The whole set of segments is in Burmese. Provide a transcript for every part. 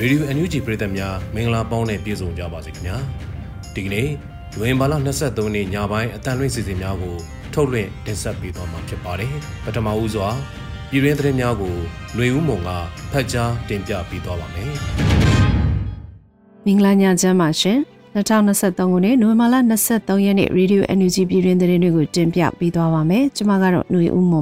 ရေဒီယို NUG ပရိသတ်များမင်္ဂလာပေါင်းနဲ့ပြည့်စုံကြပါစေခင်ဗျာဒီကနေ့နိုဝင်ဘာလ23ရက်နေ့ညပိုင်းအတန်လွင့်စီစဉ်များကိုထုတ်လွှင့်တင်ဆက်ပေးသွားမှာဖြစ်ပါတယ်ပထမဦးစွာပြည်ရင်းသတင်းများကိုຫນွေဦးမုံကဖတ်ကြားတင်ပြပေးသွားပါမယ်မင်္ဂလာညချမ်းပါရှင်2023ခုနှစ်နိုဝင်ဘာလ23ရက်နေ့ Radio NUG ပြည်တွင်သတင်းတွေကိုတင်ပြပေးသွားပါမယ်။ကျွန်မကတော့ຫນွေဦးမွ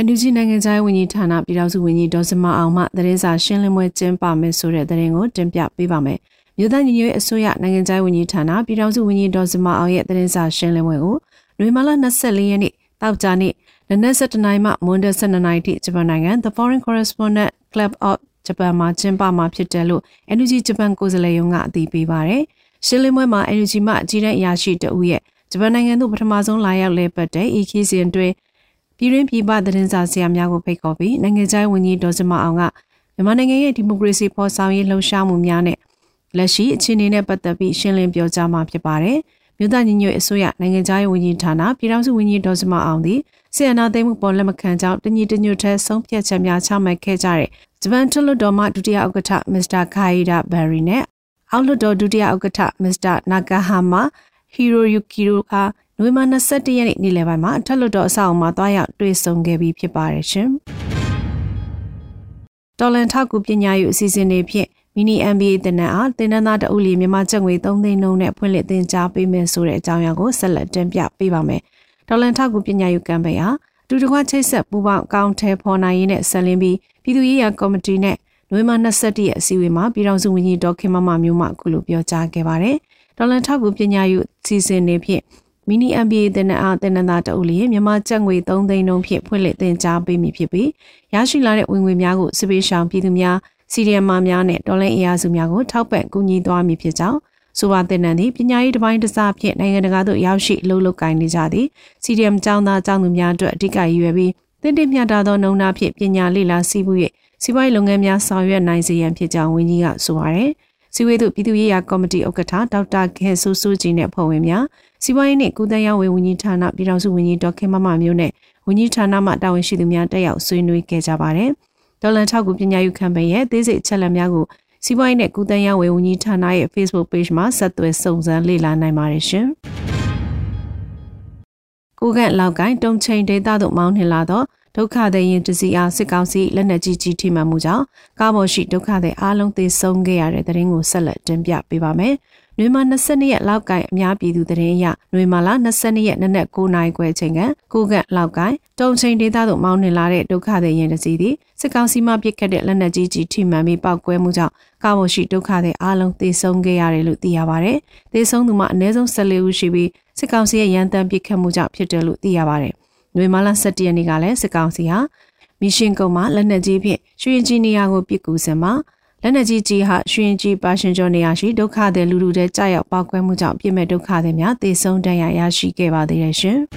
န်ပါ။ NUG နိုင်ငံခြားရေးဝန်ကြီးဌာနပြည်ထောင်စုဝန်ကြီးဒေါ်စမအောင်မှသတင်းစာရှင်းလင်းပွဲကျင်းပမယ်ဆိုတဲ့သတင်းကိုတင်ပြပေးပါမယ်။မြို့သားညီညွတ်ရေးအစိုးရနိုင်ငံခြားရေးဝန်ကြီးဌာနပြည်ထောင်စုဝန်ကြီးဒေါ်စမအောင်ရဲ့သတင်းစာရှင်းလင်းပွဲကိုနွေမလ24ရက်နေ့တောက်ကြနေ့နနက်7:00နာရီမှမွန်းတဲ့12:00နာရီထိဂျပန်နိုင်ငံ The Foreign Correspondent Club of Japan မှာကျင်းပမှာဖြစ်တယ်လို့ NUG ဂျပန်ကိုယ်စားလှယ်ရုံးကအသိပေးပါတယ်။ရှင်းလင်းပွဲမှာ NUG မှအကြီးတန်းအရာရှိတဦးရဲ့ဂျပန်နိုင်ငံသို့ပထမဆုံးလာရောက်လဲပတ်တဲ့ EK စီတွင် ပြည်တွင်းပြည်ပသတင်းစာဆရာများကိုဖိတ်ခေါ်ပြီးနိုင်ငံခြားရေးဝန်ကြီးဒေါ်စမအောင်ကမြန်မာနိုင်ငံရဲ့ဒီမိုကရေစီဖော်ဆောင်ရေးလှုံ့ဆော်မှုများနဲ့လက်ရှိအခြေအနေနဲ့ပတ်သက်ပြီးရှင်းလင်းပြောကြားမှာဖြစ်ပါတယ်။မြို့သားညီညွတ်အစိုးရနိုင်ငံခြားရေးဝန်ကြီးဌာနပြည်ထောင်စုဝန်ကြီးဒေါ်စမအောင်သည်ဆီယနာသိမ်းမှုပေါ်လက်မခံကြောင်းတညီတညွတ်ထဲဆုံးဖြတ်ချက်များချမှတ်ခဲ့ကြတဲ့ဂျပန်ထလွတ်တော်မှဒုတိယဥက္ကဋ္ဌမစ္စတာခိုင်ဒါဘယ်ရီနဲ့အောက်လွတ်တော်ဒုတိယဥက္ကဋ္ဌမစ္စတာနာဂါဟာမာဟီရိုယူကီရိုအား နိုဝင်ဘာ21ရက်နေ့နေ့လယ်ပိုင်းမှာထက်လွတ်တော်အဆောက်အုံမှာတွားရောက်တွေ့ဆုံခဲ့ပြီးဖြစ်ပါတယ်ရှင်။တော်လန်ထောက်ကူပညာရေးအစီအစဉ်တွေဖြင့်မီနီ MBA တင်နန်းအားတင်နန်းသားတအုပ်လီမြန်မာကျပ်ငွေ3သိန်းနှုန်းနဲ့ဖွင့်လှစ်သင်ကြားပေးမယ်ဆိုတဲ့အကြောင်းအရာကိုဆက်လက်တင်ပြပေးပါမယ်။တော်လန်ထောက်ကူပညာရေးကမ်ပိန်းဟာတူတကွချိတ်ဆက်ပူပေါင်းအကောင့်ထဲဖော်နိုင်ရေးနဲ့ဆက်လင်းပြီးပြည်သူ့ရေးရာကော်မတီနဲ့နိုဝင်ဘာ21ရက်အစည်းအဝေးမှာပြည်ထောင်စုဝန်ကြီးဒေါက်ခင်မမမျိုးမှအခုလိုပြောကြားခဲ့ပါတယ်။ဒေါ်လန်ထောက်ကူပညာရေးစီစဉ်နေဖြင့် မီနီ MBA တင်နအားတင်နသားတအုပ်လျင်မြန်မာကျပ်ငွေ3သိန်းနှုန်းဖြင့်ဖွင့်လှစ်တင် जा ပေးမည်ဖြစ်ပြီးရရှိလာတဲ့ဝင်ငွေများကိုစစ်ပေးရှောင်ပြည်သူများစီရီယမ်မာများနဲ့ဒေါ်လာအင်အားစုများကိုထောက်ပံ့ကူညီသွားမည်ဖြစ်ကြောင်းဆိုပါတင်နန်းသည်ပညာရေးတစ်ပိုင်းတစ်စားဖြင့်နိုင်ငံတကာသို့ရောက်ရှိလှုပ်လှုပ်ကိုင်နေကြသည်စီရီယမ်ကျောင်းသားကျောင်းသူများအတွက်အဓိကရည်ရွယ်ပြီးတင်တင်မြတ်တာသောနှုံနာဖြင့်ပညာလေ့လာစီးပူး၍စီးပွားရေးလုပ်ငန်းများဆောင်ရွက်နိုင်စေရန်ဖြစ်ကြောင်းဝန်ကြီးကဆိုပါရယ်စီဝေးသို့ပြည်သူ့ရေးရာကော်မတီဥက္ကဋ္ဌဒေါက်တာခေဆူဆူဂျီနဲ့ဖွဲ့ဝင်များ စီးပွားရေးနှင့်ကုသရေးဝန်ကြီးဌာနပြည်ထောင်စုဝန်ကြီးဒေါက်ခင်မမမျိုးနဲ့ဝန်ကြီးဌာနမှတာဝန်ရှိသူများတက်ရောက်ဆွေးနွေးခဲ့ကြပါတယ်။ဒေါ်လန်ထောက်ကူပညာရေးကမ်ပိန်းရဲ့သေးစိတ်အချက်အလက်များကိုစီးပွားရေးနှင့်ကုသရေးဝန်ကြီးဌာနရဲ့ Facebook Page မှာဆက်သွယ်စုံစမ်းလေ့လာနိုင်ပါတယ်ရှင်။ကိုကန့်လောက်ကိုင်းတုံချိန်ဒေတာသို့မောင်းနှင်လာတော့ဒုက္ခသည်ရင်တစီအားစစ်ကောင်စီလက်နက်ကြီးကြီးထိမှန်မှုကြောင့်ကားပေါ်ရှိဒုက္ခသည်အားလုံးသေဆုံးခဲ့ရတဲ့တဲ့ရင်ကိုဆက်လက်တင်ပြပေးပါမယ်။ နွေမာ22ရက်လောက်ကိုင်အများပြည်သူသတင်းရနွေမာလာ22ရက်နနက်9နာရီခွဲချိန်ကကိုကန့်လောက်ကိုင်တုံချိန်ဒေသသို့မောင်းနှင်လာတဲ့ဒုက္ခသည်ရင်တစီသည်စစ်ကောင်စီမှပစ်ခတ်တဲ့လက်နက်ကြီးကြီးထိမှန်ပြီးပောက်ကွဲမှုကြောင့်ကားပေါ်ရှိဒုက္ခသည်အလုံးသေဆုံးခဲ့ရတယ်လို့သိရပါတယ်။သေဆုံးသူမှအနည်းဆုံး14ဦးရှိပြီးစစ်ကောင်စီရဲ့ရန်တမ်းပစ်ခတ်မှုကြောင့်ဖြစ်တယ်လို့သိရပါတယ်။နွေမာလာ17ရက်နေ့ကလည်းစစ်ကောင်စီဟာမီရှင်ကုန်းမှာလက်နက်ကြီးဖြင့်ရွှေင်ကြီးနေရာကိုပစ်ကူစင်မှာ လက်နက်ကြီးကြီးဟာရွှင်ကြီးပါရှင်ကျော်နေရာရှိဒုက္ခသည်လူလူတဲ့ကြာရောက်ပောက်ကွဲမှုကြောင့်ပြစ်မဲ့ဒုက္ခသည်များသေဆုံးဒဏ်ရာရရှိခဲ့ပါသေးတယ်ရှင်။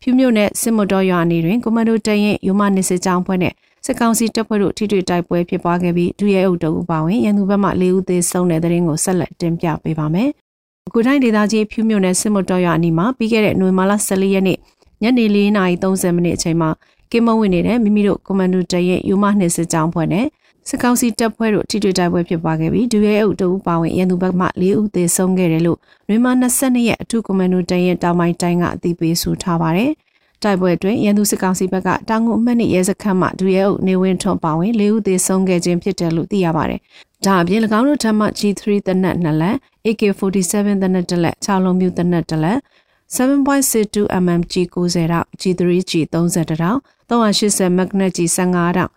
ဖြူမြို့နယ်စစ်မတော်ရွာနေတွင်ကွန်မန်ဒိုတရင်ယူမနစ်စစ်ကြောင်းဖွဲ့နဲ့စစ်ကောင်စီတပ်ဖွဲ့တို့ထိတွေ့တိုက်ပွဲဖြစ်ပွားခဲ့ပြီးဒုရဲအုပ်တအုပ်ပါဝင်ရန်သူဘက်မှ၄ဦးသေဆုံးတဲ့တဲ့ရင်ကိုဆက်လက်တင်ပြပေးပါမယ်။အခုတိုင်းဒေသကြီးဖြူမြို့နယ်စစ်မတော်ရွာအနီးမှာပြီးခဲ့တဲ့နိုဝင်ဘာလ14ရက်နေ့ညနေ4:30မိနစ်အချိန်မှာ ကင်းမဝင်နေတဲ့မိမိတို့ကွန်မန်ဒိုတရဲ့ယူမနှစ်စစ်ကြောင်းဖွဲ့နဲ့စစ်ကောင်စီတပ်ဖွဲ့တို့ထိတွေ့တိုက်ပွဲဖြစ်ပွားခဲ့ပြီးဒူရဲအုပ်တအုပ်ပါဝင်ရန်သူဘက်မှ၄ဦးသေဆုံးခဲ့တယ်လို့နွေမာ22ရက်အထူးကွန်မန်ဒိုတရဲ့တောင်ပိုင်းတိုင်းကအသိပေးဆိုထားပါတယ်။တိုက်ပွဲအတွင်းရန်သူစစ်ကောင်စီဘက်ကတောင်ငူအမှတ်နှစ်ရဲစခန်းမှဒူရဲအုပ်နေဝင်းထွန်းပါဝင်၄ဦးသေဆုံးခဲ့ခြင်းဖြစ်တယ်လို့သိရပါတယ်။ဒါအပြင်၎င်းတို့ထပ်မ G3 တနက်နှစ်လက် AK47 တနက်တစ်လက်6လုံးမျိုးတနက်တစ်လက် 7.62 mm G90 တောက် G3 G30 တောက်380 magnet G15 တောက်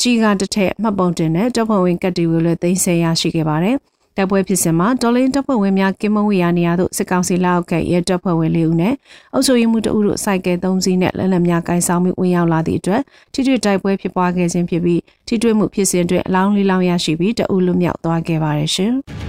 ကြီးကတစ်ထက်မှတ်ပုံတင်တဲ့တပ်ဖွဲ့ဝင်ကတ်တီဝီလည်းသိမ်းဆည်းရရှိခဲ့ပါတယ်။တပ်ပွဲဖြစ်စဉ်မှာဒေါ်လင်းတပ်ဖွဲ့ဝင်များကင်းမဝေရနေရာသို့စစ်ကောင်စီလက်အောက်ကရဲတပ်ဖွဲ့ဝင်၄ဦးနဲ့အုပ်ချုပ်ရေးမှူးတအုပ်တို့စိုက်ကဲ၃စီးနဲ့လက်လက်များကိုင်းဆောင်ပြီးဝင်ရောက်လာသည့်အတွက်ထိတွေ့တိုက်ပွဲဖြစ်ပွားခဲ့ခြင်းဖြစ်ပြီးထိတွေ့မှုဖြစ်စဉ်အတွက်အလောင်းလေးလောင်းရရှိပြီးတအုပ်လွတ်မြောက်သွားခဲ့ပါတယ်ရှင်။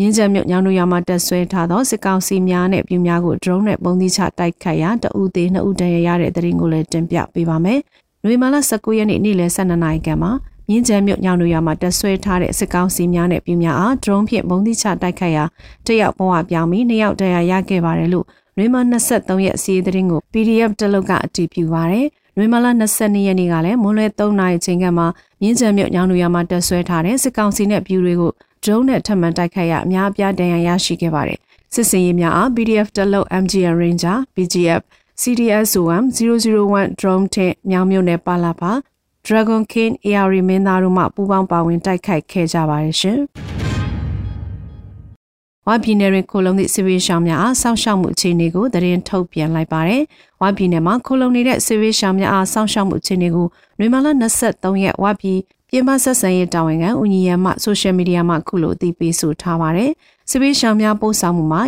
ရင်းချမ်းမြုပ်ညောင်တို့ရမှာတက်ဆွဲထားသောစစ်ကောင်စီများနဲ့ပြည်များကို drone နဲ့ပုံသီးချတိုက်ခတ်ရာတအူသေးနှစ်ဦးတန်ရရတဲ့တရင်ကိုလည်းတင်ပြပေးပါမယ်။နွေမာလာ19ရက်နေ့နေ့လယ်12နာရီခန့်မှာမြင်းကျဲမြို့ညောင်တို့ရွာမှာတက်ဆွဲထားတဲ့စစ်ကောင်စီများနဲ့ပြည်များအား drone ဖြင့်ဘုံတိချတိုက်ခတ်ရာတယောက်ဘဝပြောင်းပြီးနှစ်ယောက်တရားရခဲ့ပါတယ်လို့နွေမ23ရက်အစည်းအဝေးကို PDF တလုတ်ကအတည်ပြုပါရယ် နွေမလာ22ရက်နေ့ကလည်းမွန်းလွဲ3နာရီချိန်ကမှမြင်းကျဲမြို့ညောင်တို့ရွာမှာတက်ဆွဲထားတဲ့စစ်ကောင်စီနဲ့ပြည်တွေကို drone နဲ့ထပ်မံတိုက်ခတ်ရအများအပြားတန်ရာရရှိခဲ့ပါတယ်စစ်စင်ရေးများအား PDF တလုတ် MGR Ranger BGF CDS 001 drone ထက်မြောင်မြို့နယ်ပါလာပါ Dragon King AR မင်းသားတို့မှပူးပေါင်းပါဝင်တိုက်ခိုက်ခဲ့ကြပါတယ်ရှင်။ ဝါပြည်နယ်တွင်ခိုလုံသည့်စစ်ဝေးရှောင်းများအားစောင့်ရှောက်မှုအခြေအနေကိုသတင်းထုတ်ပြန်လိုက်ပါတယ်။ဝါပြည်နယ်မှာခိုလုံနေတဲ့စစ်ဝေးရှောင်းများအားစောင့်ရှောက်မှုအခြေအနေကိုနွေမလ23ရက်ဝါပြည်ပြည်ပဆက်ဆံရေးတာဝန်ခံဦးညီရမှဆိုရှယ်မီဒီယာမှာခုလိုအသိပေးဆိုထားပါတယ်။စစ်ဝေးရှောင်းများပို့ဆောင်မှုမှာ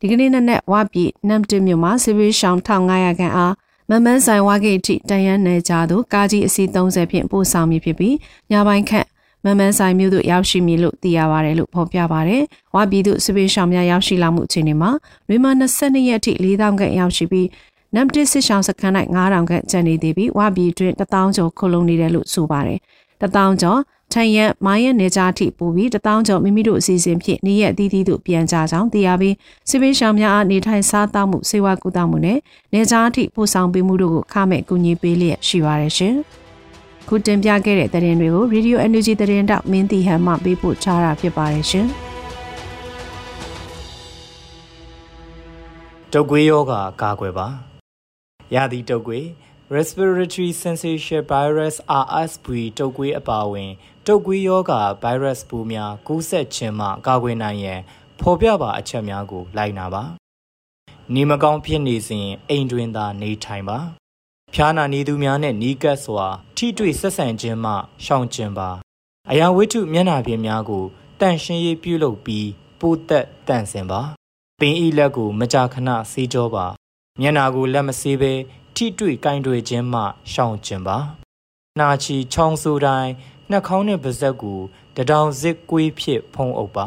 ဒီကနေ့နက်နက်ဝါပြည်နမ်တင်မြို့မှာစစ်ဝေးရှောင်း1500ခန့်အားမမန်းဆိုင်ဝါဂိတ်ထိတန်ရန်နယ်ကြသို့ကားကြီးအစီး30ဖြင့်ပို့ဆောင်မည်ဖြစ်ပြီးညပိုင်းခန့် မမန်းဆိုင်မြို့သို့ရောက်ရှိမည်လို့သိရပါတယ်လို့ဖော်ပြပါတယ်။ဝါပြည်သို့စပင်းရှောင်များရောက်ရှိလာမှုအခြေအနေမှာလွေမာ22ရက်ထိ4000ခန့်ရောက်ရှိပြီးနမ်တစ်စစ်ရှောင်းစခန်း၌9000ခန့်ကျန်နေသေးပြီးဝါပြည်တွင်1000ကျော်ခုလုံးနေတယ်လို့ဆိုပါတယ်။1000ကျော်ထန်ရက်မိုင်းရက်နေကြအထိပို့ပြီးတထောင်ကျော်မိမိတို့အစီအစဉ်ဖြင့်နေ့ရက်အသီးသီးတို့ပြန်ကြကြောင်းသိရပြီးစစ်ပေးရှောင်များအားနေထိုင်စားသောက်မှုစေဝါကူတောက်မှုနဲ့နေကြအထိပို့ဆောင်ပေးမှုတို့ကိုခမဲ့ကူညီပေးလျက်ရှိပါရရှင်။ ခုတင်ပြခဲ့တဲ့သတင်းတွေကို Radio Energy သတင်းတောက်မင်းတီဟန်မှပေးပို့ချတာဖြစ်ပါတယ်ရှင်။တုတ်ကွေးယောဂကာကွယ်ပါ။ရာသီတုတ်ကွေး respiratory syncytial virus RSV တုပ်ကွေးအပါအဝင်တုပ်ကွေးရောဂါ virus ပိုးများကူးစက်ခြင်းမှကာကွယ်နိုင်ရန်ဖော်ပြပါအချက်များကိုလိုက်နာပါနေမကောင်းဖြစ်နေစဉ်အိမ်တွင်သာနေထိုင်ပါ ဖျားနာနေသူများနဲ့နီးကပ်စွာထိတွေ့ဆက်ဆံခြင်းမှရှောင်ကျဉ်ပါအရာဝတ္ထုမျက်နှာပြင်များကိုတန့်ရှင်းရေးပြုလုပ်ပြီးပိုးသက်တန့်စင်ပါပင်ဤလက်ကိုမကြာခဏဆေးကြောပါမျက်နာကိုလက်မဆေးဘဲထိတွေ့ကင်တွေခြင်းမှရှောင်ကျင်ပါနှာချီချောင်းဆိုတိုင်းနှာခေါင်းနဲ့ပါးစပ်ကိုတဒေါင်စစ်ကွေးဖြစ်ဖုံးအုပ်ပါ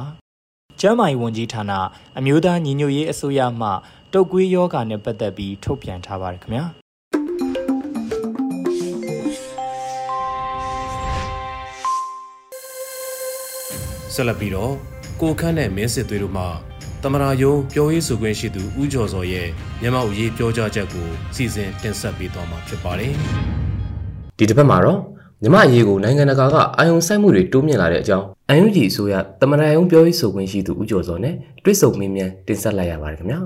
ကျမ်းမာရေးဝန်ကြီးဌာနအမျိုးသားညီညွတ်ရေးအစိုးရမှတုတ်ကွေးယောဂါနဲ့ပတ်သက်ပြီးထုတ်ပြန်ထားပါတယ်ခင်ဗျာ ဆက်လက်ပြီးတော့ကိုခန့်နဲ့မင်းစစ်သွေးတို့မှတမရာယုံပြောရေးဆိုခွင့်ရှိသူဦးကျော်စောရဲ့မြန်မာဥရေးပြောကြားချက်ကိုစီစဉ်တင်ဆက်ပေးသွားမှာဖြစ်ပါတယ်။ဒီတစ်ပတ်မှာတော့မြန်မာအရေးကိုနိုင်ငံတကာကအာယုံစိုက်မှုတွေတိုးမြင့်လာတဲ့အကြောင်းအန်ယူဂျီအစိုးရတမရာယုံပြောရေးဆိုခွင့်ရှိသူဦးကျော်စောနဲ့တွေ့ဆုံမင်းမြန်တင်ဆက်လိုက်ရပါတယ်ခင်ဗျာ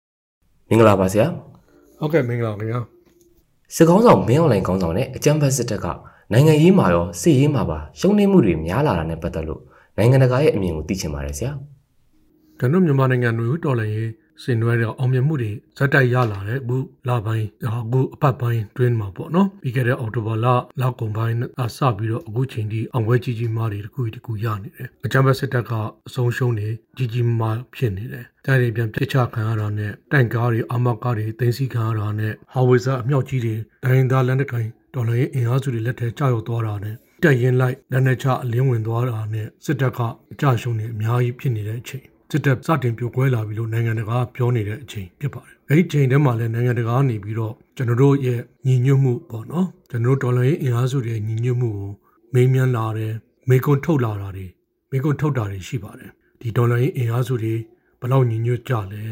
။မင်္ဂလာပါဆရာ။ဟုတ်ကဲ့မင်္ဂလာခင်ဗျာ။စစ်ကောင်းဆောင်မင်းအွန်လိုင်းကောင်းဆောင်နဲ့အကြံဖက်စစ်တပ်ကနိုင်ငံရေးမှာရောစစ်ရေးမှာပါရှုံးနေမှုတွေများလာတာနဲ့ပတ်သက်လို့ နိုင်ငံတကာရဲ့အမြင်ကိုသိချင်ပါတယ်ဆရာ။ကျွန်တော်မြန်မာနိုင်ငံမျိုးတော်လည်းရေးစင်နွဲတဲ့အောင်မြင်မှုတွေဇက်တိုက်ရလာတဲ့အခုလပိုင်းအခုအပတ်ပိုင်းတွင်းမှာပေါ့နော်ပြီးခဲ့တဲ့အောက်တိုဘာလလောက်ကုန်ပိုင်းအစပြီးတော့အခုချိန်ထိအောင်ပွဲကြီးကြီးမားတွေတခုတခုရနေတယ်အကြမ်းဖက်စစ်တပ်ကအဆုံးရှုံးနေကြီးကြီးမားဖြစ်နေတယ်တိုက်တွေပြန်ပြစ်ချခံရတာနဲ့တန်ကားတွေအမကားတွေတင်စီခံရတာနဲ့ဟာဝေဇာအမြောက်ကြီးတွေဒိုင်းသားလက်နက်ကိုင်တော်လည်းအင်အားစုတွေလက်ထဲကြောက်သွားတာနဲ့ တက်ရင်လိုက်လက်နက်ချအလင်းဝင်သွားတာနဲ့စစ်တပ်ကအကြရှုံးနေအများကြီးဖြစ်နေတဲ့အချိန်စစ်တပ်စတင်ပြိုကွဲလာပြီလို့နိုင်ငံတကာပြောနေတဲ့အချိန်ဖြစ်ပါတယ်။အဲဒီချိန်ထဲမှာလည်းနိုင်ငံတကာကနေပြီးတော့ကျွန်တော်တို့ရဲ့ညီညွတ်မှုပေါ့နော်ကျွန်တော်တို့ဒေါ်လာရေးအင်အားစုတွေညီညွတ်မှုကိုမေးမြန်းလာတယ်မေကွန်ထုတ်လာတာတွေမေကွန်ထုတ်တာတွေရှိပါတယ်။ဒီဒေါ်လာရေးအင်အားစုတွေဘယ်လောက်ညီညွတ်ကြလဲ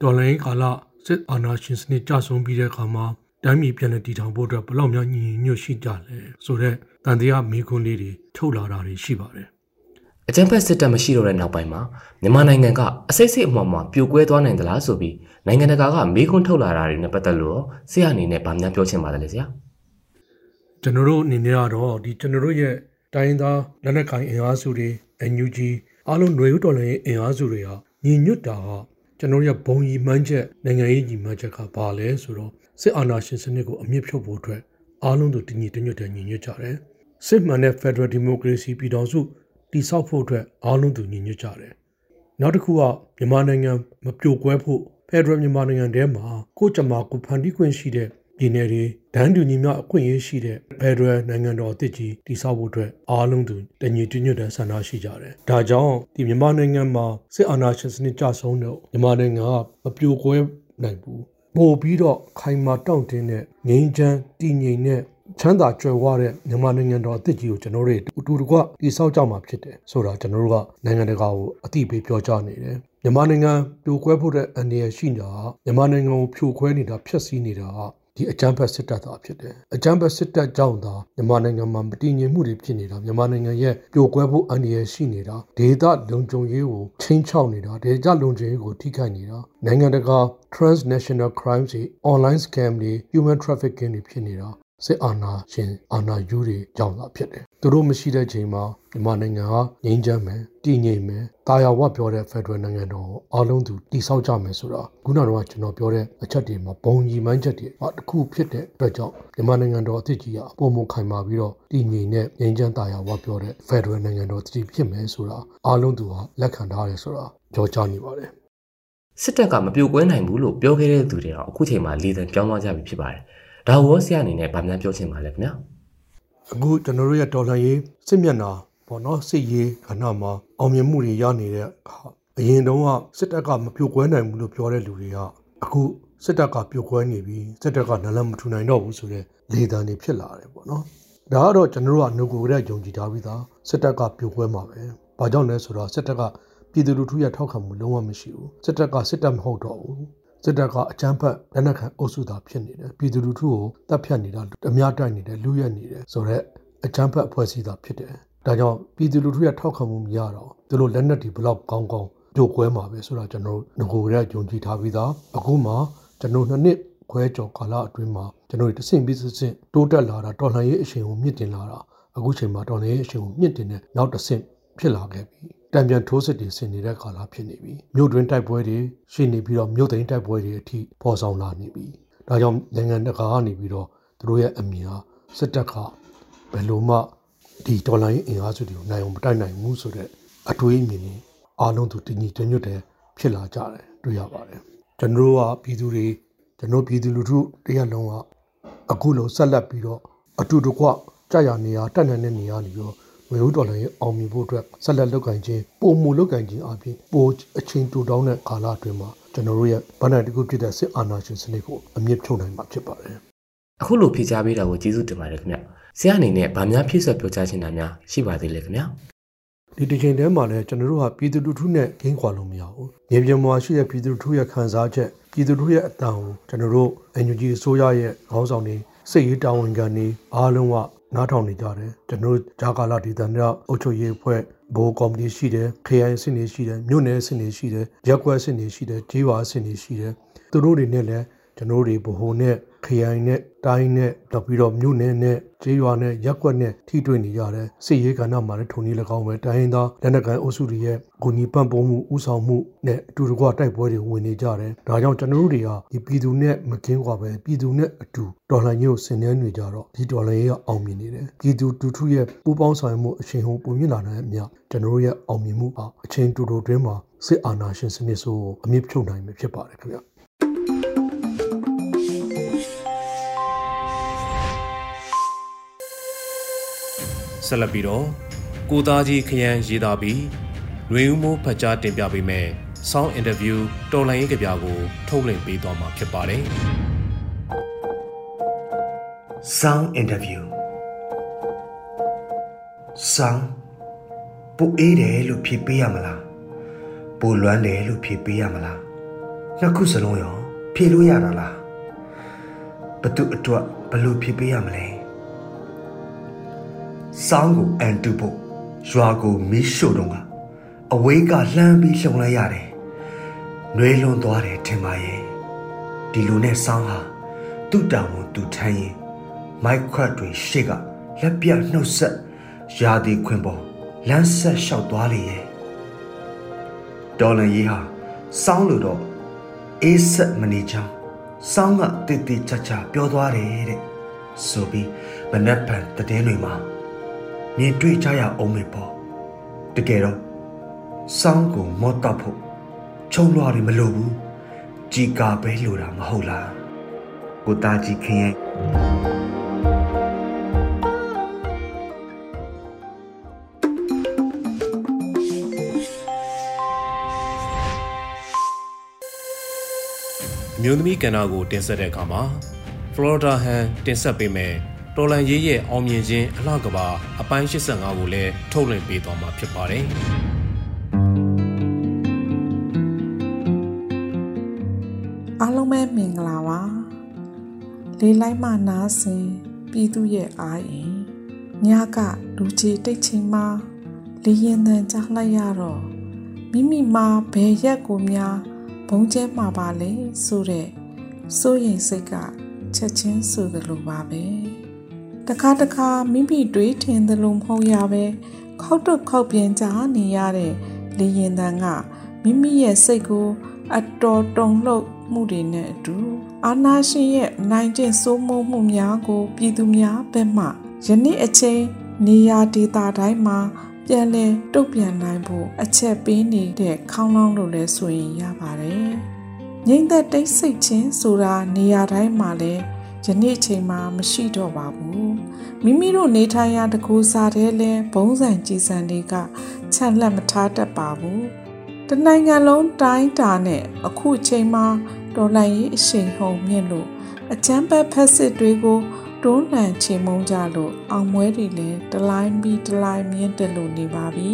ဒေါ်လာရေးကာလစစ်အာဏာရှင်စနစ်ကြဆုံးပြီးတဲ့အခါမှာ တိုင်းပြည်ပြန်လည်တည်ထောင်ဖို့အတွက်ဘယ်လောက်များညီညွတ်ရှိကြလဲဆိုတော့တန်တရားမေကွန်လေးတွေထုတ်လာတာတွေရှိပါတယ်အကြမ်းဖက်စစ်တပ်မရှိတော့တဲ့နောက်ပိုင်းမှာမြန်မာနိုင်ငံကအစိတ်စိတ်အမှောင်မှပြိုကွဲသွားနိုင်သလားဆိုပြီးနိုင်ငံတကာကမေးခွန်းထုတ်လာတာတွေနဲ့ပတ်သက်လို့ဆရာအနေနဲ့ဗာများပြောချင်ပါတယ်လေဆရာကျွန်တော်တို့အနေနဲ့ကတော့ဒီကျွန်တော်တို့ရဲ့တိုင်းသားလက်နက်ကိုင်အင်အားစုတွေ NUG အားလုံးຫນွေဥတော်လည်းအင်အားစုတွေဟာညီညွတ်တာဟာကျွန်တော်ရဲ့ဘုံကြီးမှန်းချက်နိုင်ငံရေးကြီးမှန်းချက်ကဘာလဲဆိုတော့ စစ်အာဏာရှင်စနစ်ကိုအမြင့်ဖြုတ်ဖို့အတွက်အားလုံးတို့တညီတညွတ်တဲ့ညီညွတ်ကြတယ်စစ်မှန်တဲ့ Federal Democracy ပြည်တော်စုတည်ဆောက်ဖို့အတွက်အားလုံးသူညီညွတ်ကြတယ်နောက်တစ်ခုကမြန်မာနိုင်ငံမပြိုကွဲဖို့ Federal မြန်မာနိုင်ငံထဲမှာကိုကြမှာကိုဖန်တီးခွင့်ရှိတဲ့ပြည်နယ်တွေဒန်းတူညီမျှအခွင့်အရေးရှိတဲ့ Federal နိုင်ငံတော်အသစ်ကြီးတည်ဆောက်ဖို့အတွက်အားလုံးသူတညီတညွတ်တဲ့ဆန္ဒရှိကြတယ်။ဒါကြောင့်ဒီမြန်မာနိုင်ငံမှာစစ်အာဏာရှင်စနစ်ကြဆုံးတော့မြန်မာနိုင်ငံကမပြိုကွဲနိုင်ဘူး။ ပို့ပြီးတော့ခိုင်မာတောင့်တင်းတဲ့ငြိမ်းချမ်းတည်ငြိမ်တဲ့ချမ်းသာကြွယ်ဝတဲ့မြန်မာနိုင်ငံတော်အသစ်ကြီးကိုကျွန်တော်တို့အတူတကွတည်ဆောက်ကြမှာဖြစ်တယ်ဆိုတာကျွန်တော်တို့ကနိုင်ငံတကာကိုအသိပေးပြောကြားနေတယ်မြန်မာနိုင်ငံပြိုကွဲဖို့တဲ့အန္တရာယ်ရှိနေတာမြန်မာနိုင်ငံကိုဖြိုခွဲနေတာဖျက်ဆီးနေတာ ဒီအကြမ်းဖက်စစ်တပ်သားဖြစ်တယ်အကြမ်းဖက်စစ်တပ်ကြောင့်သာမြန်မာနိုင်ငံမှာမတည်ငြိမ်မှုတွေဖြစ်နေတာမြန်မာနိုင်ငံရဲ့ပြိုကွဲဖို့အန္တရာယ်ရှိနေတာဒေသလုံခြုံရေးကိုချင်းချောက်နေတာဒေသလုံခြုံရေးကိုထိခိုက်နေတာနိုင်ငံတကာ transnational crimes တွေ online scam တွေ human trafficking တွေဖြစ်နေတာ စစ်အာဏာရှင်အာဏာယူတွေကြောင့်သာဖြစ်တယ်။သူတို့မရှိတဲ့ချိန်မှာမြန်မာနိုင်ငံဟာငြိမ်းချမ်းမယ်တည်ငြိမ်မယ်တာယာဝပြောတဲ့ Federal နိုင်ငံတော်ကိုအားလုံးသူတည်ဆောက်ကြမယ်ဆိုတာခုနကတော့ကျွန်တော်ပြောတဲ့အချက်တွေမှာဘုံကြီးမှန်းချက်တွေအတစ်ခုဖြစ်တဲ့အတွက်ကြောင့်မြန်မာနိုင်ငံတော်အသစ်ကြီးကအပေါ်မခိုင်မာပြီးတော့တည်ငြိမ်တဲ့ငြိမ်းချမ်းတာယာဝပြောတဲ့ Federal နိုင်ငံတော်တည်ဖြစ်မယ်ဆိုတာအားလုံးသူဟာလက်ခံထားတယ်ဆိုတာကြောကြားနေပါတယ်စစ်တပ်ကမပြိုကွဲနိုင်ဘူးလို့ပြောခဲ့တဲ့သူတွေတော့အခုချိန်မှာလေသံပြောင်းသွားကြပြီဖြစ်ပါတယ် ဒါဝဆရာအနေနဲ့ဗာများပြောချင်ပါလဲခင်ဗျာအခုကျွန်တော်တို့ရဲ့တော်လှန်ရေးစစ်မျက်နှာပေါ့နော်စစ်ရေးခဏမှာအောင်မြင်မှုတွေရနေတဲ့အခါအရင်တုန်းကစစ်တပ်ကမပြိုကွဲနိုင်ဘူးလို့ပြောတဲ့လူတွေကအခုစစ်တပ်ကပြိုကွဲနေပြီစစ်တပ်ကနလမထူနိုင်တော့ဘူးဆိုတဲ့လေသံတွေဖြစ်လာတယ်ပေါ့နော်ဒါကတော့ကျွန်တော်တို့ကငကိုကလေးယုံကြည်ထားပြီးသားစစ်တပ်ကပြိုကွဲမှာပဲ။ဘာကြောင့်လဲဆိုတော့စစ်တပ်ကပြည်သူလူထုရဲ့ထောက်ခံမှုလုံးဝမရှိဘူး။စစ်တပ်ကစစ်တပ်မဟုတ်တော့ဘူး စစ်တပ်ကအကြမ်းဖက်လက်နက်ခံအုပ်စုသားဖြစ်နေတယ်ပြည်သူလူထုကိုတပ်ဖြတ်နေတာအများတိုက်နေတယ်လူရက်နေတယ်ဆိုတော့အကြမ်းဖက်အဖွဲ့အစည်းသားဖြစ်တယ်ဒါကြောင့်ပြည်သူလူထုရဲ့ထောက်ခံမှုမရတော့သူတို့လက်နက်တွေဘလောက်ကောင်းကောင်းပြိုကွဲမှာပဲဆိုတော့ကျွန်တော်တို့ငကိုရဲယုံကြည်ထားပြီးသားအခုမှကျွန်တော်နှစ်နှစ်ခွဲကျော်ကာလအတွင်းမှာကျွန်တော်တို့တဆင့်ပြီးဆင့်တိုးတက်လာတာတော်လှန်ရေးအရှင်ကိုမြင့်တင်လာတာအခုချိန်မှာတော်လှန်ရေးအရှင်ကိုမြင့်တင်တဲ့နောက်တစ်ဆင့်ဖြစ်လာခဲ့ပြီ တံပြန်ထိုးစစ်တွေဆင်နေတဲ့ကာလဖြစ်နေပြီမြို့တွင်းတိုက်ပွဲတွေရှိနေပြီးတော့မြို့သိမ်းတိုက်ပွဲတွေအထိပေါ်ဆောင်လာနေပြီဒါကြောင့်နိုင်ငံတကာကနေပြီးတော့သူတို့ရဲ့အမြင်ဟာစစ်တပ်ကဘယ်လိုမှဒီဒေါ်လာရင်းအင်အားစုတွေကိုနိုင်အောင်မတိုက်နိုင်ဘူးဆိုတဲ့အတွေးအမြင်တွေအားလုံးသူတညီတညွတ်တဲ့ဖြစ်လာကြတယ်တွေ့ရပါတယ်ကျွန်တော်တို့ကပြည်သူတွေကျွန်တော်ပြည်သူလူထုတရက်လုံးကအခုလိုဆက်လက်ပြီးတော့အတူတကွကြာရနေရတက်နေတဲ့နေရာနေပြီးတော့ ဝေဦးတော်လည်းအောင်မြင်ဖို့အတွက်ဆက်လက်လုပ်ကင်ခြင်းပုံမူလုပ်ကင်ခြင်းအပြင်ပိုအချင်းတူတောင်းတဲ့ကာလအတွင်းမှာကျွန်တော်တို့ရဲ့ဗဏ္ဍာတကူဖြစ်တဲ့စစ်အာဏာရှင်စနစ်ကိုအမြင့်ဖြုတ်နိုင်မှာဖြစ်ပါတယ်အခုလိုဖြေကြားပေးတာကိုကျေးဇူးတင်ပါတယ်ခင်ဗျဆရာအနေနဲ့ဗာများဖြည့်ဆွတ်ပြောကြားချင်တာများရှိပါသေးလေခင်ဗျဒီတစ်ချိန်တည်းမှာလည်းကျွန်တော်တို့ဟာပြည်သူလူထုနဲ့ဂိမ်းခွာလို့မရဘူး။မြေပြင်မှာရှိတဲ့ပြည်သူလူထုရဲ့ခံစားချက်ပြည်သူလူထုရဲ့အတန်ကိုကျွန်တော်တို့ NUG အစိုးရရဲ့ခေါင်းဆောင်တွေစိတ်ရေးတာဝန်ခံတွေအားလုံးက နားထောင်နေကြတယ်ကျွန်တော်တို့ဂျာကာလာဒေသနာအုပ်ချုပ်ရေးအဖွဲ့ဘိုးကော်မတီရှိတယ်ခရိုင်အဆင့်တွေရှိတယ်မြို့နယ်အဆင့်တွေရှိတယ်ရက်ကွက်အဆင့်တွေရှိတယ်ဂျေးဝါအဆင့်တွေရှိတယ်သူတို့တွေနဲ့လည်းကျွန်တော်တို့ဗဟိုနဲ့ ခရိုင်နဲ့တိုင်းနဲ့တော့ပြီးတော့မြို့နယ်နဲ့ကျေးရွာနဲ့ရပ်ကွက်နဲ့ထိတွေ့နေကြတဲ့စစ်ရေးကဏ္ဍမှာလည်းထုံနည်း၎င်းပဲတိုင်းရင်းသားလက်နက်ကိုင်အုပ်စုတွေရဲ့ဂုဏီပံ့ပိုးမှုဥဆောင်မှုနဲ့အတူတကွတိုက်ပွဲတွေဝင်နေကြတယ်။ဒါကြောင့်ကျွန်တော်တို့တွေကဒီပြည်သူနဲ့မကင်းကွာပဲပြည်သူနဲ့အတူတော်လှန်ရေးကိုဆင်နွှဲနေကြတော့ဒီတော်လှန်ရေးကအောင်မြင်နေတယ်။ပြည်သူတူထုရဲ့ပူးပေါင်းဆောင်မှုအရှင်ဟုပုံမြင့်လာတဲ့အမြကျွန်တော်တို့ရဲ့အောင်မြင်မှုဟာအချင်းတူတူတွင်းမှာစစ်အာဏာရှင်စနစ်ဆိုးကိုအမြင့်ဖြုတ်နိုင်မှာဖြစ်ပါတယ်ခင်ဗျ။ ဆက်လက်ပြီးတော့ကိုသားကြီးခရမ်းရေးသားပြီးຫນွေဦးမိုးဖတ်ကြားတင်ပြပေးမယ်။ Sound Interview တော်လိုင်းရေးကြပြကိုထုတ်လွှင့်ပေးသွားမှာဖြစ်ပါတယ်။ Sound Interview Sound ပူအေးတယ်လို့ဖြေပေးရမလားပူလွမ်းတယ်လို့ဖြေပေးရမလားနှစ်ခုစလုံးရောဖြေလို့ရတာလားဘသူအတွက်ဘလို့ဖြေပေးရမလဲ စောင်းကိုအန်တူဖို့ရွာကိုမီးရှို့တော့ကအဝေးကလှမ်းပြီးလှုံလိုက်ရတယ်။နှွေးလွန်သွားတယ်ထင်ပါရဲ့။ဒီလိုနဲ့ဆောင်းဟာသူ့တောင်ဝန်သူထမ်းရင်မိုက်ခွတ်တွေရှေ့ကလက်ပြနှုတ်ဆက်ရာဒီခွင်ပေါ်လမ်းဆက်လျှောက်သွားလေရဲ့။ဒေါ်လန်ကြီးဟာစောင်းလို့တော့အေးဆက်မနေချောင်းစောင်းကတည်တည်ချာချာပြောသွားတယ်တဲ့။ဆိုပြီးမနက်ဖြန်တည်င်းတွေမှာ မြင်တွေ့ကြရအောင်မေပေါ့တကယ်တော့စောင်းကိုမော့တော့ဖို့ချုံလွားတွေမလိုဘူးជីကာပဲလိုတာမဟုတ်လားကိုသားကြီးခင်ရဲ့အမျိုးသမီးကဏ္ဍကိုတင်ဆက်တဲ့အခါမှာ Florida Han တင်ဆက်ပေးမယ် တော်လန်ရေးရဲ့အောင်မြင်ခြင်းအလှကဘာအပိုင်း85ကိုလည်းထုတ်လွှင့်ပေးသွားမှာဖြစ်ပါတယ်။အားလုံးပဲမင်္ဂလာပါ။လေးလိုက်မှနားဆင်ပြည်သူရဲ့အားရင်ညကလူချီတိတ်ချင်းမှလေရင်တန်ကြားလိုက်ရတော့မိမိမှာဘယ်ရက်ကိုများဘုံကျဲမှာပါလဲဆိုတဲ့စိုးရိမ်စိတ်ကချက်ချင်းဆိုသလိုပါပဲ။ တခါတခါမိမိတွေးထင်သလိုမဟုတ်ရပဲခောက်တော့ခောက်ပြန်ကြနေရတဲ့လေရင်တန်ကမိမိရဲ့စိတ်ကိုအတော်တုန်လှုပ်မှုတွေနဲ့အတူအာနာရှင်ရဲ့နိုင်ကျင့်စိုးမိုးမှုများကို ပြည်သူများဘက်မှယနေ့အချိန်နေရာဒေသတိုင်းမှာပြန်လည်တုတ်ပြန်နိုင်ဖို့အချက်ပေးနေတဲ့ခေါင်းလောင်းလို့လဲဆိုရင်ရပါတယ်။ငိမ့်သက်တိတ်ဆိတ်ခြင်းဆိုတာနေရာတိုင်းမှာလည်း ယနေ့ချိန်မှာမရှိတော့ပါဘူးမိမိတို့နေထိုင်ရာတကူစားတဲ့လဲဘုံစံကြည်စံတွေကချက်လက်မထားတတ်ပါဘူးတနိုင်ငံလုံးတိုင်းတာနဲ့အခုချိန်မှာဒေါ်လာရေးအရှိန်ဟုန်မြင့်လို့အချမ်းပတ်ဖက်စစ်တွေကိုတွန်းလှန်ချေမှုန်းကြလို့အောင်မွဲတွေလည်းတလိုင်းပြီးတလိုင်းမြင့်တက်လို့နေပါပြီ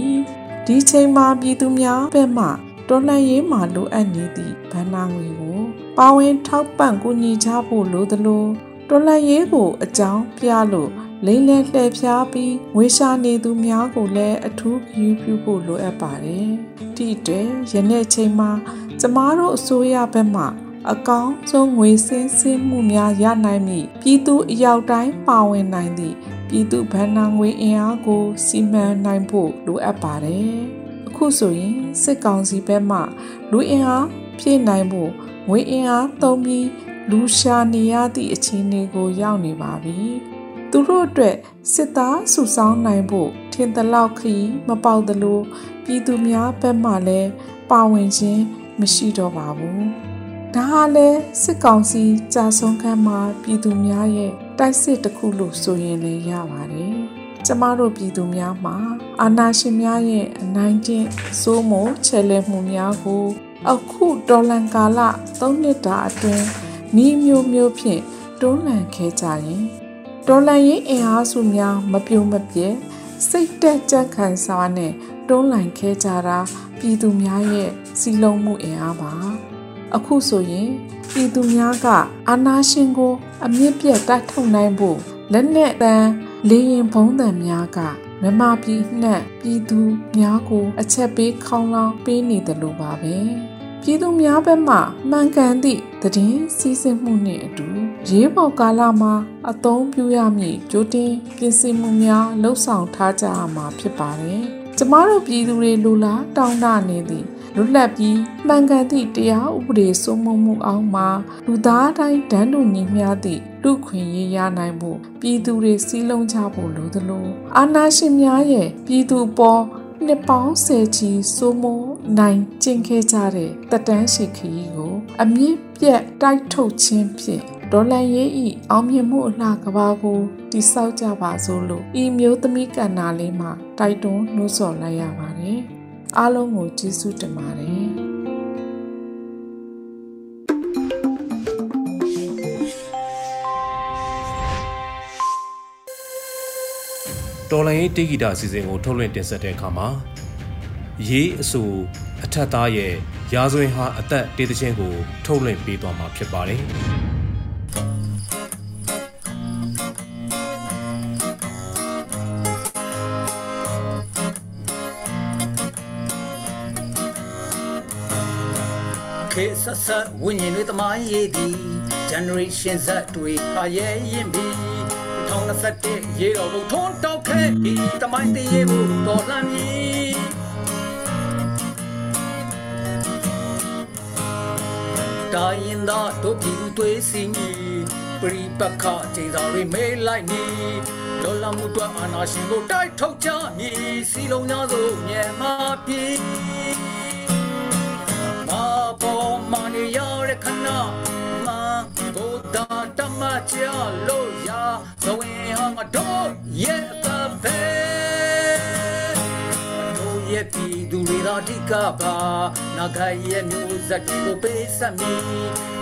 ဒီချိန်မှာပြည်သူများဘက်မှ တော်လှန်ရေးမှာလိုအပ်နေသည့်ဗန္နာငွေကိုပါဝင်ထောက်ပံ့ကူညီကြဖို့လိုသလိုတော်လှန်ရေးကိုအကြောင်းပြလို့လိမ့်လဲလှည့်ဖျားပြီးငွေရှာနေသူများကိုလည်းအထူးဂရုပြုဖို့လိုအပ်ပါတယ်။ဒီအတွက်ယနေ့ချိန်မှာကျမတို့အစိုးရဘက်မှအကောင်းဆုံးငွေစင်းစင်းမှုများရနိုင်မည်ပြည်သူအရောက်တိုင်းပါဝင်နိုင်သည့်ပြည်သူဗန္နာငွေအင်အားကိုစီမံနိုင်ဖို့လိုအပ်ပါတယ်။အ ခုဆိုရင်စစ်ကောင်စီဘက်မှလူအင်အားဖြည့်နိုင်ဖို့ငွေအင်အားသုံးပြီးလူရှာနေရသည့်အခြေအနေကိုရောက်နေပါပြီ။သူတို့အတွက်စစ်သားစုဆောင်းနိုင်ဖို့ထင်သလောက်ခီးမပေါက်သလိုပြည်သူများဘက်မှလည်းပါဝင်ခြင်းမရှိတော့ပါဘူး။ဒါဟာလည်းစစ်ကောင်စီကြာဆုံးခန်းမှာပြည်သူများရဲ့တိုက်စစ်တစ်ခုလို့ဆိုရင်လည်းရပါတယ်။ ကျမတို့ပြည်သူများမှာအာဏာရှင်များရဲ့အနိုင်ကျင့်စိုးမိုးချဲလဲမှုများကိုအခုဒေါ်လန်ကာလ3နှစ်တာအတွင်းနီးမျိုးမျိုးဖြင့်တွန်းလှန်ခဲ့ကြရင်ဒေါ်လန်ရေးအင်အားစုများမပြုံမပြဲစိတ်တက်ကြက်ခံစားနဲ့တွန်းလှန်ခဲ့ကြတာပြည်သူများရဲ့စီလုံးမှုအင်အားပါအခုဆိုရင်ပြည်သူများကအာဏာရှင်ကို အမြင့်ပြတ်တိုက်ထုတ်နိုင်ဖို့လက်နက်တန်း လေရင်ဘုံးတံများကမမပြည်နှက်ပြည်သူများကိုအချက်ပေးခေါင်းလောင်းပေးနေတယ်လို့ပါပဲပြည်သူများဘက်မှမှန်ကန်သည့်သတင်းစီးဆင်းမှုနှင့်အတူရေးပေါ်ကာလမှာအသုံးပြုရမည့်ကြိုတင်ပြင်ဆင်မှုများလှုပ်ဆောင်ထားကြရမှာဖြစ်ပါတယ်။ကျမတို့ပြည်သူတွေလူလားတောင်းတနေသည် လွတ်လပ်ပြီးမှန်ကန်သည့်တရားဥပဒေစိုးမိုးမှုအောက်မှာလူသားတိုင်းတန်းတူညီမျှသည့်လူခွင့်ရေးရနိုင်ဖို့ပြည်သူတွေစည်းလုံးကြဖို့လိုသလိုအာဏာရှင်များရဲ့ပြည်သူပေါ်နှစ်ပေါင်းဆယ်ချီစိုးမိုးနိုင်ကျင့်ခဲ့ကြတဲ့တက်တန်းရှိခရီးကို အမြင့်ပြတ်တိုက်ထုတ်ခြင်းဖြင့်ဒေါ်လန်ရေးဤအောင်မြင်မှုအလှကဘာကိုတိဆောက်ကြပါစို့လို့ဤမျိုးသမီးကဏ္ဍလေးမှာတိုက်တွန်းနှိုးဆော်လိုက်ရပါတယ်။ အားလုံးကိုကျေးဇူးတင်ပါတယ်။တော်လိုင်းရေးတေဂီတာအစီအစဉ်ကိုထုတ်လွှင့်တင်ဆက်တဲ့အခါမှာရေးအဆိုအထက်သားရဲ့ရာဇဝင်ဟာအသက်တေးသချင်းကိုထုတ်လွှင့်ပေးသွားမှာဖြစ်ပါတယ်။ ဆက်ဆက်ဝိညာဉ်တွေတမိုင်းရေးသည် generation Z တွေအရဲ့ရင်ပြီး2021ရေတော်ဘုံထွန်းတောက်ခဲ့ဒီတမိုင်းတရေဘုံတော်လှန်မည်တိုင်းသာတို့ပြည်သူတွေစင်ကြီးပရိပခချိန်စာတွေမေးလိုက်နေဒေါ်လာမှုတွက်အာနာရှင်ကိုတိုက်ထုတ်ကြမည်စီလုံးများစုမြန်မာပြည် မာပေါ်မနီရတဲ့ခဏမာဘုဒ္ဓတမချလို့ရာဇဝင်ဟာငါတို့ရဲ့အပဲရဲ့ပြည်သူတွေသာအဓိကပါနာဂရဲ့မျိုးဆက်တွေကိုပေးဆက်မည်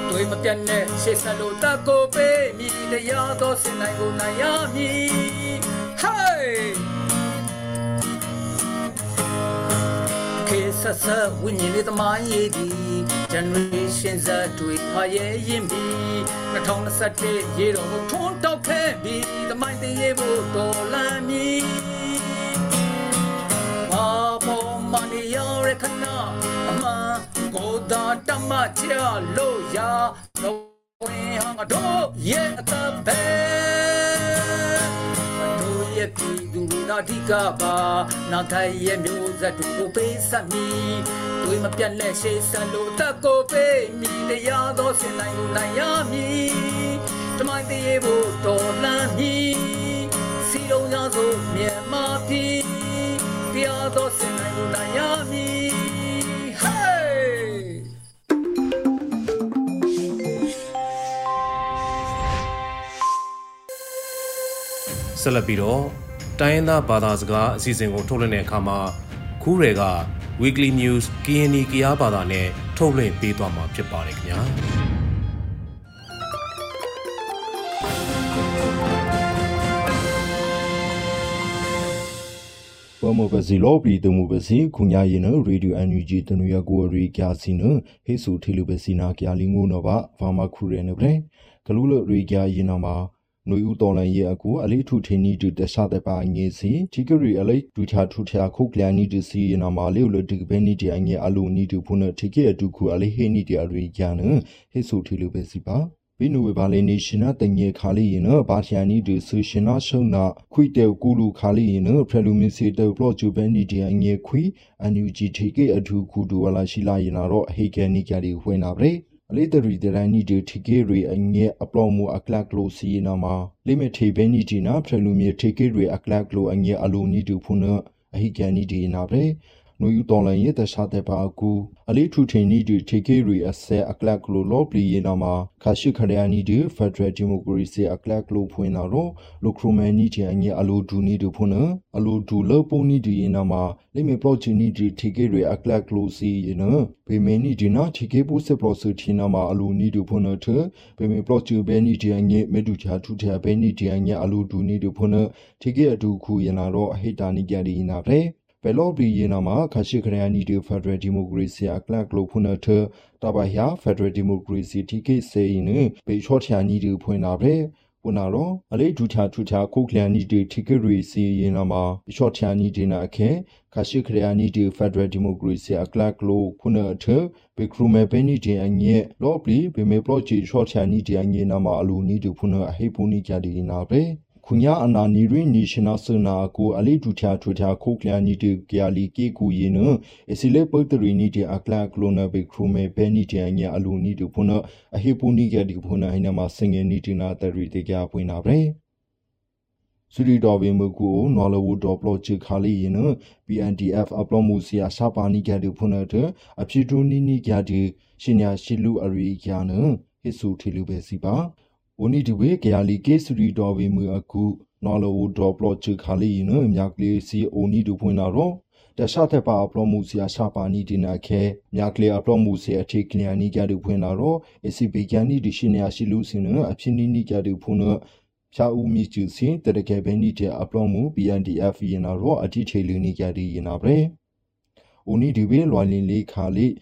တွေမပြတ်နဲ့ရှေ့ဆက်လို့တကိုပေးမည်တရားသောစင်နိုင်ကိုနိုင်ရမည် Hey ခေဆဆဝိညာဉ်လေးသမိုင်းရေးသည် generation Z တွေဖာရဲ့ရင်ပြီး2021ရေတော်ကိုထွန်းတောက်ခဲ့ပြီးသမိုင်းတရေဖို့တော်လမ်းမည်မာပေါ်မနီရရခဏအမကိုဒါတမချလို့ရာတော့ဝင်ဟငါတို့ရဲ့အတပဲတို့ ရဲ့ပြည်သူတွေအဓိကပါနာခိုင်ရဲ့မျိုးဆက်တွေကိုပေးဆက်မီတွေမပြတ်လက်ရှိဆန်လို့တက်ကိုပေးမီတရားသောစင်နိုင်ကိုနိုင်ရမည်တမိုင်းတရေဖို့တော်လန်းမည်စီလုံးများဆိုမြန်မာပြည်တရားသောစင်နိုင်ကိုနိုင်ရမည် ဆက်လက်ပြီးတော့တိုင်းရင်းသားဘာသာစကားအစီအစဉ်ကိုထုတ်လွှင့်တဲ့အခါမှာခူးရဲက Weekly News KNY ကရားဘာသာနဲ့ထုတ်လွှင့်ပေးသွားမှာဖြစ်ပါတယ်ခင်ဗျာ။ဘမဘစီလောပရီတမှုဘစီခုညာရင်နရေဒီယိုအန်ယူဂျီတနရကိုရီကျစီနဟေဆူထေလူဘစီနာကျလီငိုနဘာဖာမခူရဲနဗလေဂလူလရီကျရင်နမှာ နွေဦးတော်လန်ရဲ့အကူအလေးထုထင်းနီတူတခြားတဲ့ပါငေစီတီကရီအလေးဒူချာထူချာခုတ်လန်နီတစီရင်နမှာလေလဒီကဘဲနီတီအငေအလူနီတူဖုန်တီကေအတူခုအလေးဟေနီတီအရီကျနဟေဆူထေလူဘစီပါဘီနူဝေဘာလေနေရှင်နာတငေခါလီရင်နဘာချာနီဒူဆူရှင်နာရှုံနာခွိတေကူလူခါလီရင်နဖရလူမီစီတေပလော့ဂျူဘန်နီဒီအငေခွိအန်ယူဂျီထေကေအထူခုဒူဝလာရှိလာရင်တော့ဟေကဲနီကြရီဝဲနာဗရေ အလေးတရီတရန်နီဒီထေကေရီအငေအပလော့မူအကလကလိုစီနာမှာလိမထေဘဲနီဒီနာဖရလူမီထေကေရီအကလကလိုအငေအလိုနီဒူဖုနအဟိကဲနီဒီနာဗရေ နွေယူတော်လည်းရတဲ့ရှာတဲ့ပါအကူအလေးထူထင်နီဒီထေကေရီအစဲအကလကလိုလောပလီရင်နာမှာခါရှိခရယာနီဒီဖက်ဒရယ်ဒီမိုကရေစီအကလကလိုဖွင့်လာတော့လိုခရိုမန်နီတီအငယ်အလိုဒူနီဒူဖွင့်နအလိုဒူလောပုံနီဒီရင်နာမှာလိမေပလော့ချီနီဒီထေကေရီအကလကလိုစီရင်နဘေမနီဒီနာထေကေပူစပလော့ဆူတီနာမှာအလိုနီဒူဖွင့်နထဘေမေပလော့ချီဘဲနီဒီအငယ်မေဒူချာထူတဲ့ဘဲနီဒီအငယ်အလိုဒူနီဒူဖွင့်နထေကေအဒူခုရင်လာတော့အဟိတာနီကြရီနာပဲ ဘယ်လော့ဘီယေနာမှာခရှိခရယာနီတီဖက်ဒရယ်ဒီမိုကရေစီအကလကလိုဖုန်ထတဘယာဖက်ဒရယ်ဒီမိုကရေစီတီကေစေရင်ဘေချော့ချာနီတီဖွင့်လာပဲဝနာတော့အလေးဒူချာထူချာခုတ်ကလန်နီတီတီကေရီစီရင်နာမှာချော့ချာနီတီနာခဲခရှိခရယာနီတီဖက်ဒရယ်ဒီမိုကရေစီအကလကလိုဖုန်ထဘေခရူမဲဘဲနီတီအငဲလော့ဘီဘေမေပလော့ချီချော့ချာနီတီအငဲနာမှာအလူနီတီဖုန်အဟေပူနီကြဒီနာပဲ ခုညာအနာနီရီနီရှင်နာစနာကိုအလေးဒူချာထူချာခိုကလန်နီတီကယာလီကေကူယေနအစီလေပတ်တရီနီတီအကလာကလိုနာဘေခရူမေဘဲနီတီအညာအလူနီတူဖုနအဟေပူနီကဒီဖုနဟိနမစငယ်နီတီနာတရီတေကြပွင့်နာဗရေစူရီတော်ဘီမကူနော်လဝူဒေါပလော့ချခါလီယန PNDF အပလော့မှုစီယာစာပါနီကဒီဖုနတဲ့အဖြစ်တူနီနီကြဒီရှင်ညာရှိလူအရီကျနဟစ်ဆူထီလူပဲစီပါ ဝနီဒီဝေကယာလီကေစရီတော်ဝေမူအခုနော်လဝဒေါပလော့ချခါလီနမြကလေးစီအိုနီဒူဖွင့်လာတော့တခြားတဲ့ပါအပလော့မှုစီယာရှာပါနီဒီနာခဲမြကလေးအပလော့မှုစီအထိကလျာနီကြတူဖွင့်လာတော့အစီဘေကန်နီဒီရှင်ယာရှိလူစင်နအဖြစ်နီနီကြတူဖွင့်တော့ဖြာဦးမီကျူစင်တရကေဘဲနီတဲ့အပလော့မှု BNDF ရင်လာတော့အထိချေလူနီကြတူရင်နာပဲအိုနီဒီဝေလွိုင်လင်းလေးခါလေး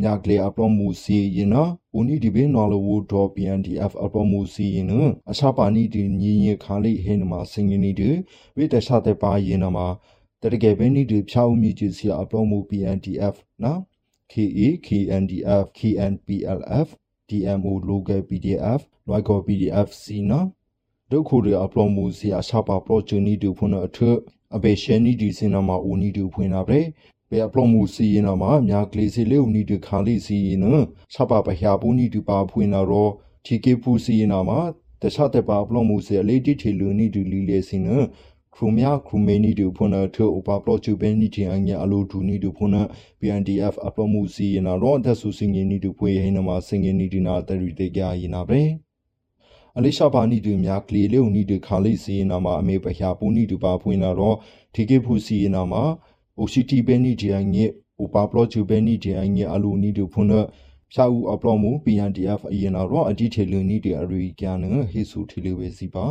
မြကလေးအပလော့မှုစီရင်နာဦးနီဒီဘေနော်လဝူဒေါ် PNDF အပမှုစီရင်အချပါနီဒီညီညခါလေးဟဲနမှာစင်ငနီဒီဝိတခြားတဲ့ပါရင်နမှာတတကယ်ပဲနီဒီဖြာဦးမြကြီးစီအပမှု PNDF နော် KA KNDF KNPLF DMO local PDF local PDF စီနာဒုခုရအပလောမှုစီအရှာပါပရောဂျနီဒူဖုန်အထအဘေရှနီဒီစင်နာမဦးနီဒူဖွင့်နာပဲ ဘေအပလောမှုစီနာမမြာကလေးစီလေဦးနီဒူခါလီစီနရှာပါပဟျာပူနီဒူပါဖွင့်နာရောချီကေဖူစီနာမတခြားတဲ့ပါပလောမှုစီအလေးတိထေလူနီဒူလီလေစီနခရူမယာခရူမေနီဒူဖုန်အထဥပပလောချူဘဲနီတီအညာအလိုဒူနီဒူဖုန် PNDF အပလောမှုစီနာရောဒဆူစင်ငီနီဒူဖွင့်ဟိနမစင်ငီနီဒီနာတရီတေကြရင်နာပဲအလေးရှာပါနီတူများကလီလေုန်နီတူခါလိစီနာမှာအမေပဟျာပူနီတူပါဖွင့်လာတော့ထေကေဖူစီနာမှာအိုစီတီဘဲနီဒီ အငဲ့ဥပါပလောချူဘဲနီဒီအငဲ့အလူနီတူဖွင့်တော့ဖြာဦးအပလောမှု PNDF အရင်တော့အတိထေလူနီတူအရီကန်နဟေဆူထီလေဝေစီပါ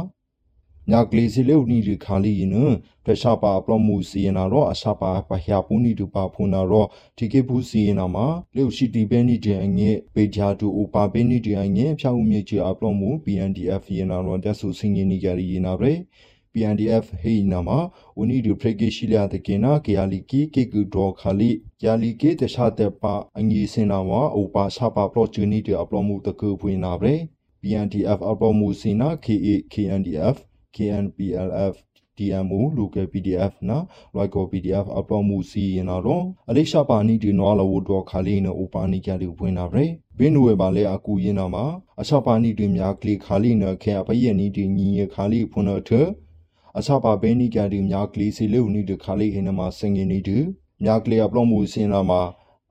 ညာကလေးစီလေဦးနီဒီခါလီနပရရှာပါပလမှုစီနာတော့အရှာပါပဟျာပူနီတူပါဖုနာတော့ဒီကေဘူးစီနာမှာလေရှိတီဘဲနီတဲ့အငဲ့ပေဂျာတူဥပါဘဲနီတဲ့အငဲ့ဖြောက်မြေချအပလမှု PNDF ရနာတော့တက်ဆူစင်ငင်းနီကြရီနာပဲ PNDF ဟေနာမှာဦးနီဒူဖရကေရှိလျာတကေနာကေယာလီကီကေကူဒေါ်ခါလီယာလီကေတခြားတဲ့ပါအငီစင်နာမှာဥပါရှာပါပလော့ချူနီတဲ့အပလမှုတကူဖွင့်နာပဲ PNDF အပလမှုစင်နာ KA KNDF KNPLF DMO local PDF na local PDF အပေါ်မူစီရင်တော့အလေးရှာပါနီဒီနော်လဝတော့ခါလေးနဲ့ဥပါနီကြတယ်ဝင်လာပဲဘင်းဝဲပါလေအကူရင်နာမှာအရှာပါနီဒီများကလေးခါလေးနဲ့ခဲအပယနီဒီညီရခါလေးဖွန်းတော့ထ အရှာပါဘင်းနီကြတယ်များကလေးစီလေဦးနီဒီခါလေးဟင်းမှာစင်ငင်းနီဒီများကလေးအပလော့မူစင်လာမှာ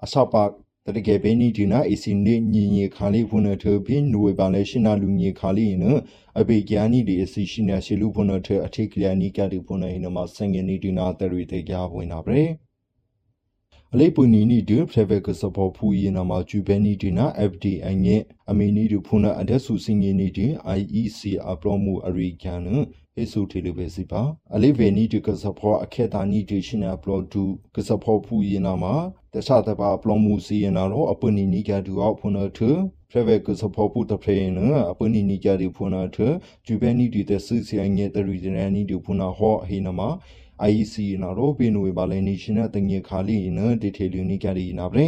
အရှာပါတတကယ်ပဲနီဒီနာအစီနေညီညီခါလေးဖုန်ထဘင်းနွေပါလဲရှင်နာလူညီခါလေးနအဘေကျန်နီဒီအစီရှင်နာရှီလူဖုန်ထအထိကလနီကတူဖုန်ဟိနမဆငင်နီဒီနာတရီတေကြဝင်နာပဲအလေးပွနီနီဒီဖရဗက်ကစပေါ်ဖူရင်နာမှာဂျူဘဲနီဒီနာ FDI ရဲ့အမီနီဒီဖုန်အဒက်ဆူစင်ငင်နီဒီ IEC အပရမှုအရိကန်နဟေ ဆူထေလပဲစီပါအလေးဗေနီဒီကစပေါ်အခေတာနီဒီရှင်အပလော့ဒူကစပေါ်ဖူရင်နာမှာတခြားတပါပလောမှုစီရင်တော့အပနီနီကတူအောင်ဖုန်ထဖရဗက်ကစပေါ်ပူတဖရေနအပနီနီကတူဖုန်ထဂျူဘဲနီဒီတဆူစီအငဲတရီဒရနီဒီဖုန်ဟောဟိနမ IEC နာတော့ပင်ဝေပါလဲ national တငေခါလီနဒီထေလူနီကရီနာဗရေ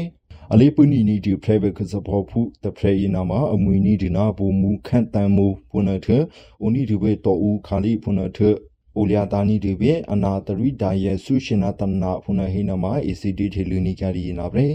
အလေးပနီနီဒီ private ကစပေါ်ဖူတဖရေနာမှာအမွေနီဒီနာဘူမူခန့်တန်မူဖုန်ထအိုနီဒီဝေတော်ဦးခါလီဖုန်ထအိုလျာတာနီတွေပဲအနာတရိဒါရဲ့ဆုရှင်နာတမနာဖုနာဟိနမ ACD ထေလူနီကြရီနာပဲ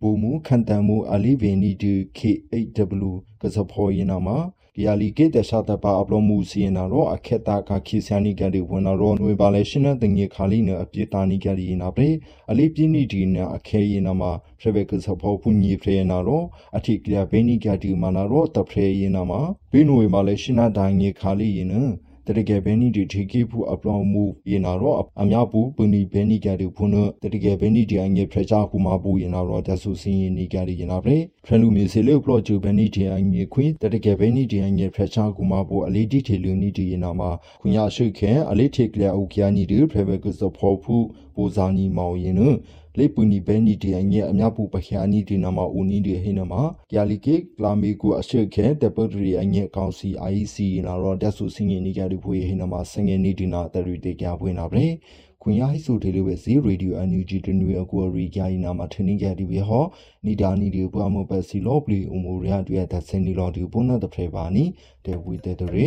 ဘူမူခန်တန်မူအလီဗေနီဒီ K8W ကစဖော်ရင်နာမှာဒီယာလီကေတရှာတပါအပလောမှုစီရင်နာတော့အခက်တာကခိဆယာနီက Yali ke de sha ta ba ablo mu si na ro akhet ta ka khi sian ni ga de wen na ro nwe ba le shin na teng ye khali na apye ta ni ga ri na bre ali pyi ni di na akhe ye na ma rebe ke sa pho pu ni phe na ro athi kya be ni ga di ma na ro ta phe ye na ma be nwe ba le shin na da ye khali ye na တရကယ်ဘဲနီဒီထေကေဖူအပလောမှုရင်နာတော့အများပူပနီဘဲနီကတူဖုန်တရကယ်ဘဲနီဒီအငယ်ဖရချာခုမပူရင်နာတော့တဆူစင်းရင်နီကရီရင်နာပဲဖရလူမီစီလေပလော့ချူဘဲနီဒီအငယ်ခွင်းတရကယ်ဘဲနီဒီအငယ်ဖရချာခုမပူအလေးဒီထေလူနီဒီရင်နာမှာခွန်ရရှိခဲအလေးထေကလအုတ်ကျာနီဒီဖရဘကစဖောဖူပူဇာနီမောင်ရင်န လေပူနီဘဲနီဒီအငဲအများပူပခ ्या နီဒီနမဦးနီဒီဟိနမယာလီကေကလာမီကူအရှိခဲတပဒရီအငဲကောင်စီ IEC နာရောတက်ဆူစင်းငင်းနီကြတူဖွေဟိနမစငယ်နီဒီနာတရီတေကြဖွေနာပဲခွန်ရဟိဆိုတေလိုပဲဇီရေဒီယိုအန်ယူဂျီတနွေအကူရီကြိုင်နာမှာထင်းနေကြဒီပဲဟောနီဒါနီဒီပွားမပစီလောပလီအမိုရီယာတွေ့တဲ့စင်နီလောဒီပုနတ်တဖရေပါနီတေဝီတေတရီ